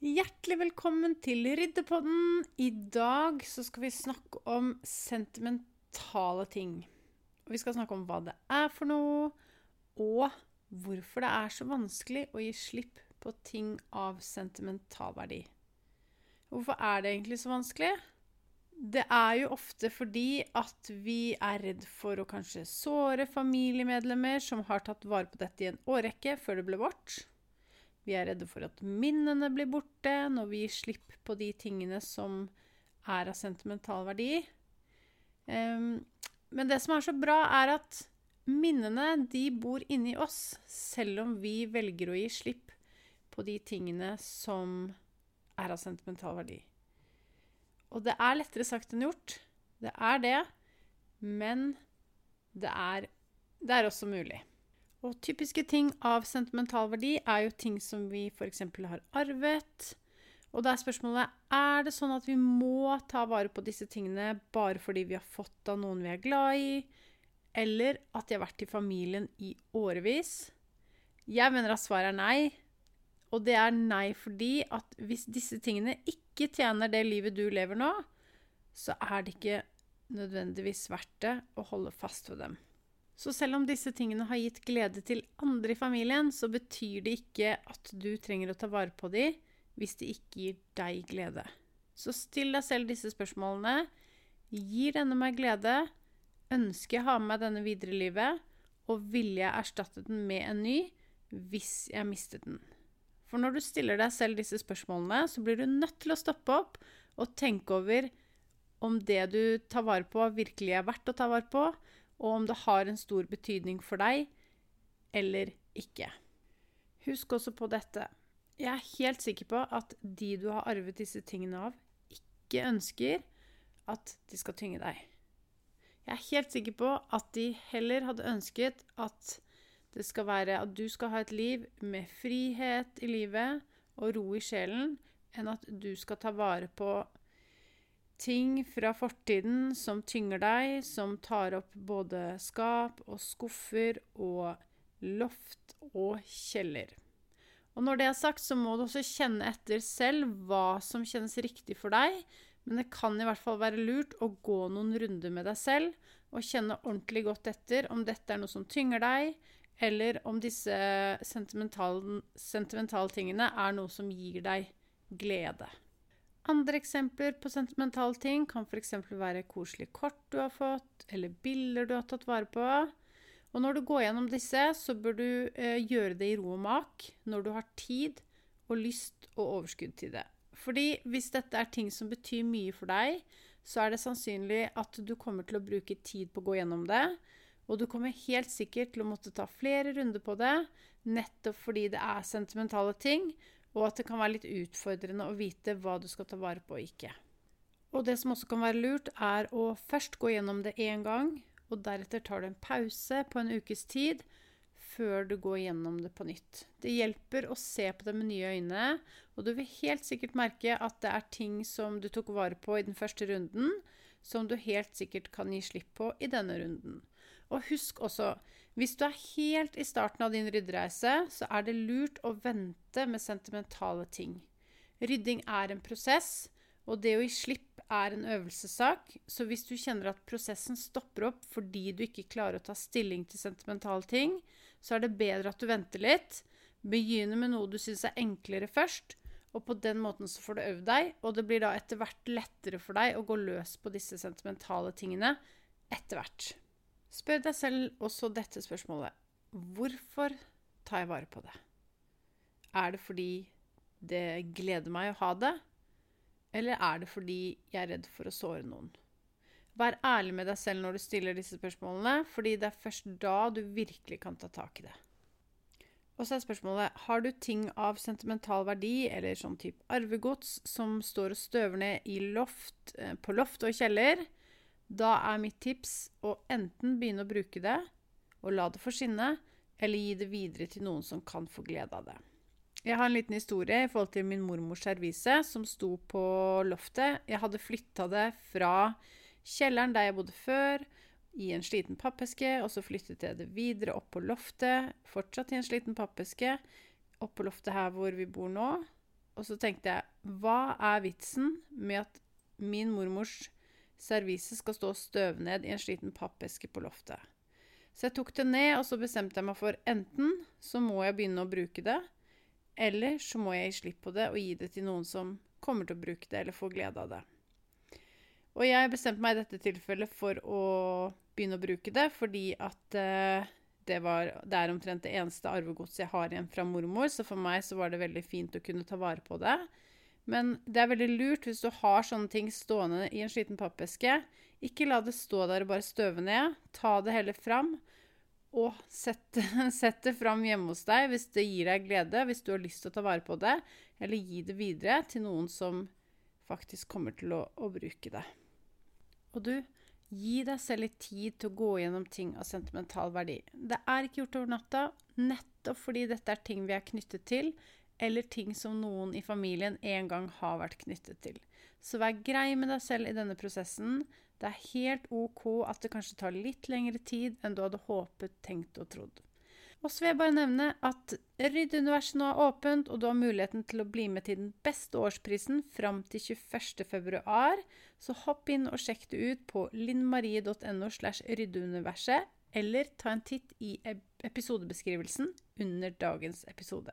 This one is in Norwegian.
Hjertelig velkommen til Ryddepodden. I dag så skal vi snakke om sentimentale ting. Vi skal snakke om hva det er for noe, og hvorfor det er så vanskelig å gi slipp på ting av sentimental verdi. Hvorfor er det egentlig så vanskelig? Det er jo ofte fordi at vi er redd for å kanskje såre familiemedlemmer som har tatt vare på dette i en årrekke før det ble vårt. Vi er redde for at minnene blir borte når vi gir slipp på de tingene som er av sentimental verdi. Um, men det som er så bra, er at minnene de bor inni oss, selv om vi velger å gi slipp på de tingene som er av sentimental verdi. Og det er lettere sagt enn gjort. Det er det. Men det er, det er også mulig. Og typiske ting av sentimental verdi er jo ting som vi f.eks. har arvet. Og da er spørsmålet er det sånn at vi må ta vare på disse tingene bare fordi vi har fått av noen vi er glad i, eller at de har vært i familien i årevis. Jeg mener at svaret er nei. Og det er nei fordi at hvis disse tingene ikke tjener det livet du lever nå, så er det ikke nødvendigvis verdt det å holde fast ved dem. Så selv om disse tingene har gitt glede til andre i familien, så betyr det ikke at du trenger å ta vare på dem hvis de ikke gir deg glede. Så still deg selv disse spørsmålene. Gir denne meg glede? Ønsker jeg å ha med meg denne videre i livet? Og ville jeg erstatte den med en ny hvis jeg mistet den? For når du stiller deg selv disse spørsmålene, så blir du nødt til å stoppe opp og tenke over om det du tar vare på, virkelig er verdt å ta vare på, og om det har en stor betydning for deg eller ikke. Husk også på dette. Jeg er helt sikker på at de du har arvet disse tingene av, ikke ønsker at de skal tynge deg. Jeg er helt sikker på at de heller hadde ønsket at det skal være at du skal ha et liv med frihet i livet og ro i sjelen, enn at du skal ta vare på ting fra fortiden som tynger deg, som tar opp både skap og skuffer og loft og kjeller. Og når det er sagt, så må du også kjenne etter selv hva som kjennes riktig for deg, men det kan i hvert fall være lurt å gå noen runder med deg selv og kjenne ordentlig godt etter om dette er noe som tynger deg, eller om disse sentimentale, sentimentale tingene er noe som gir deg glede. Andre eksempler på sentimentale ting kan f.eks. være koselige kort du har fått, eller bilder du har tatt vare på. Og når du går gjennom disse, så bør du eh, gjøre det i ro og mak når du har tid og lyst og overskudd til det. Fordi hvis dette er ting som betyr mye for deg, så er det sannsynlig at du kommer til å bruke tid på å gå gjennom det. Og du kommer helt sikkert til å måtte ta flere runder på det, nettopp fordi det er sentimentale ting, og at det kan være litt utfordrende å vite hva du skal ta vare på og ikke. Og det som også kan være lurt, er å først gå gjennom det én gang, og deretter tar du en pause på en ukes tid før du går gjennom det på nytt. Det hjelper å se på det med nye øyne, og du vil helt sikkert merke at det er ting som du tok vare på i den første runden, som du helt sikkert kan gi slipp på i denne runden. Og husk også, hvis du er helt i starten av din ryddereise, så er det lurt å vente med sentimentale ting. Rydding er en prosess, og det å gi slipp er en øvelsessak. Så hvis du kjenner at prosessen stopper opp fordi du ikke klarer å ta stilling til sentimentale ting, så er det bedre at du venter litt. Begynner med noe du syns er enklere først, og på den måten så får du øvd deg, og det blir da etter hvert lettere for deg å gå løs på disse sentimentale tingene etter hvert. Spør deg selv også dette spørsmålet. Hvorfor tar jeg vare på det? Er det fordi det gleder meg å ha det? Eller er det fordi jeg er redd for å såre noen? Vær ærlig med deg selv når du stiller disse spørsmålene, fordi det er først da du virkelig kan ta tak i det. Og så er spørsmålet har du ting av sentimental verdi, eller sånn type arvegods, som står og støver ned i loft, eh, på loft og kjeller. Da er mitt tips å enten begynne å bruke det og la det forsvinne, eller gi det videre til noen som kan få glede av det. Jeg har en liten historie i forhold til min mormors servise som sto på loftet. Jeg hadde flytta det fra kjelleren der jeg bodde før, i en sliten pappeske, og så flyttet jeg det videre opp på loftet, fortsatt i en sliten pappeske, opp på loftet her hvor vi bor nå. Og så tenkte jeg, hva er vitsen med at min mormors servise skal stå og støve ned i en sliten pappeske på loftet? Så jeg tok det ned, og så bestemte jeg meg for enten så må jeg begynne å bruke det, eller så må jeg gi slipp på det og gi det til noen som kommer til å bruke det eller får glede av det. Og jeg bestemte meg i dette tilfellet for å begynne å bruke det, fordi at uh, det, var, det, er omtrent det eneste arvegodset jeg har igjen fra mormor, så for meg så var det veldig fint å kunne ta vare på det. Men det er veldig lurt hvis du har sånne ting stående i en sliten pappeske. Ikke la det stå der og bare støve ned. Ta det heller fram. Og sett, sett det fram hjemme hos deg hvis det gir deg glede, hvis du har lyst til å ta vare på det. Eller gi det videre til noen som faktisk kommer til å, å bruke det. Og du, gi deg selv litt tid til å gå gjennom ting av sentimental verdi. Det er ikke gjort over natta, nettopp fordi dette er ting vi er knyttet til, eller ting som noen i familien en gang har vært knyttet til. Så vær grei med deg selv i denne prosessen. Det er helt OK at det kanskje tar litt lengre tid enn du hadde håpet, tenkt og trodd. Og så vil jeg bare nevne at Rydduniverset nå er åpent, og du har muligheten til å bli med til den beste årsprisen fram til 21.2. Så hopp inn og sjekk det ut på linnmarie.no slash ryddeuniverset, eller ta en titt i episodebeskrivelsen under dagens episode.